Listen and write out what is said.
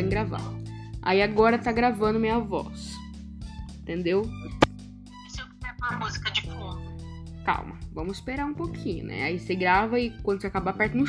em gravar. Aí agora tá gravando minha voz. Entendeu? E eu quiser uma música de fundo? Calma, vamos esperar um pouquinho, né? Aí você grava e quando você acabar, aperta no.